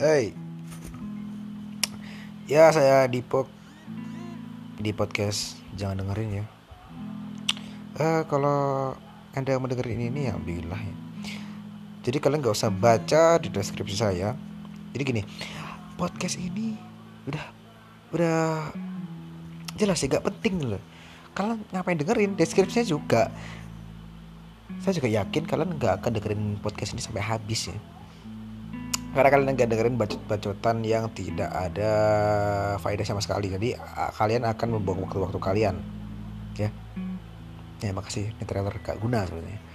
Hey. Ya, saya Dipok di podcast jangan dengerin ya. Eh kalau Anda mau dengerin ini ya alhamdulillah ya. Jadi kalian nggak usah baca di deskripsi saya. Jadi gini, podcast ini udah udah jelas ya gak penting loh. Kalian ngapain dengerin deskripsinya juga. Saya juga yakin kalian nggak akan dengerin podcast ini sampai habis ya karena kalian nggak dengerin bacot-bacotan yang tidak ada faedah sama sekali. Jadi kalian akan membuang waktu-waktu kalian. Ya. Ya makasih ini trailer gak guna sebenarnya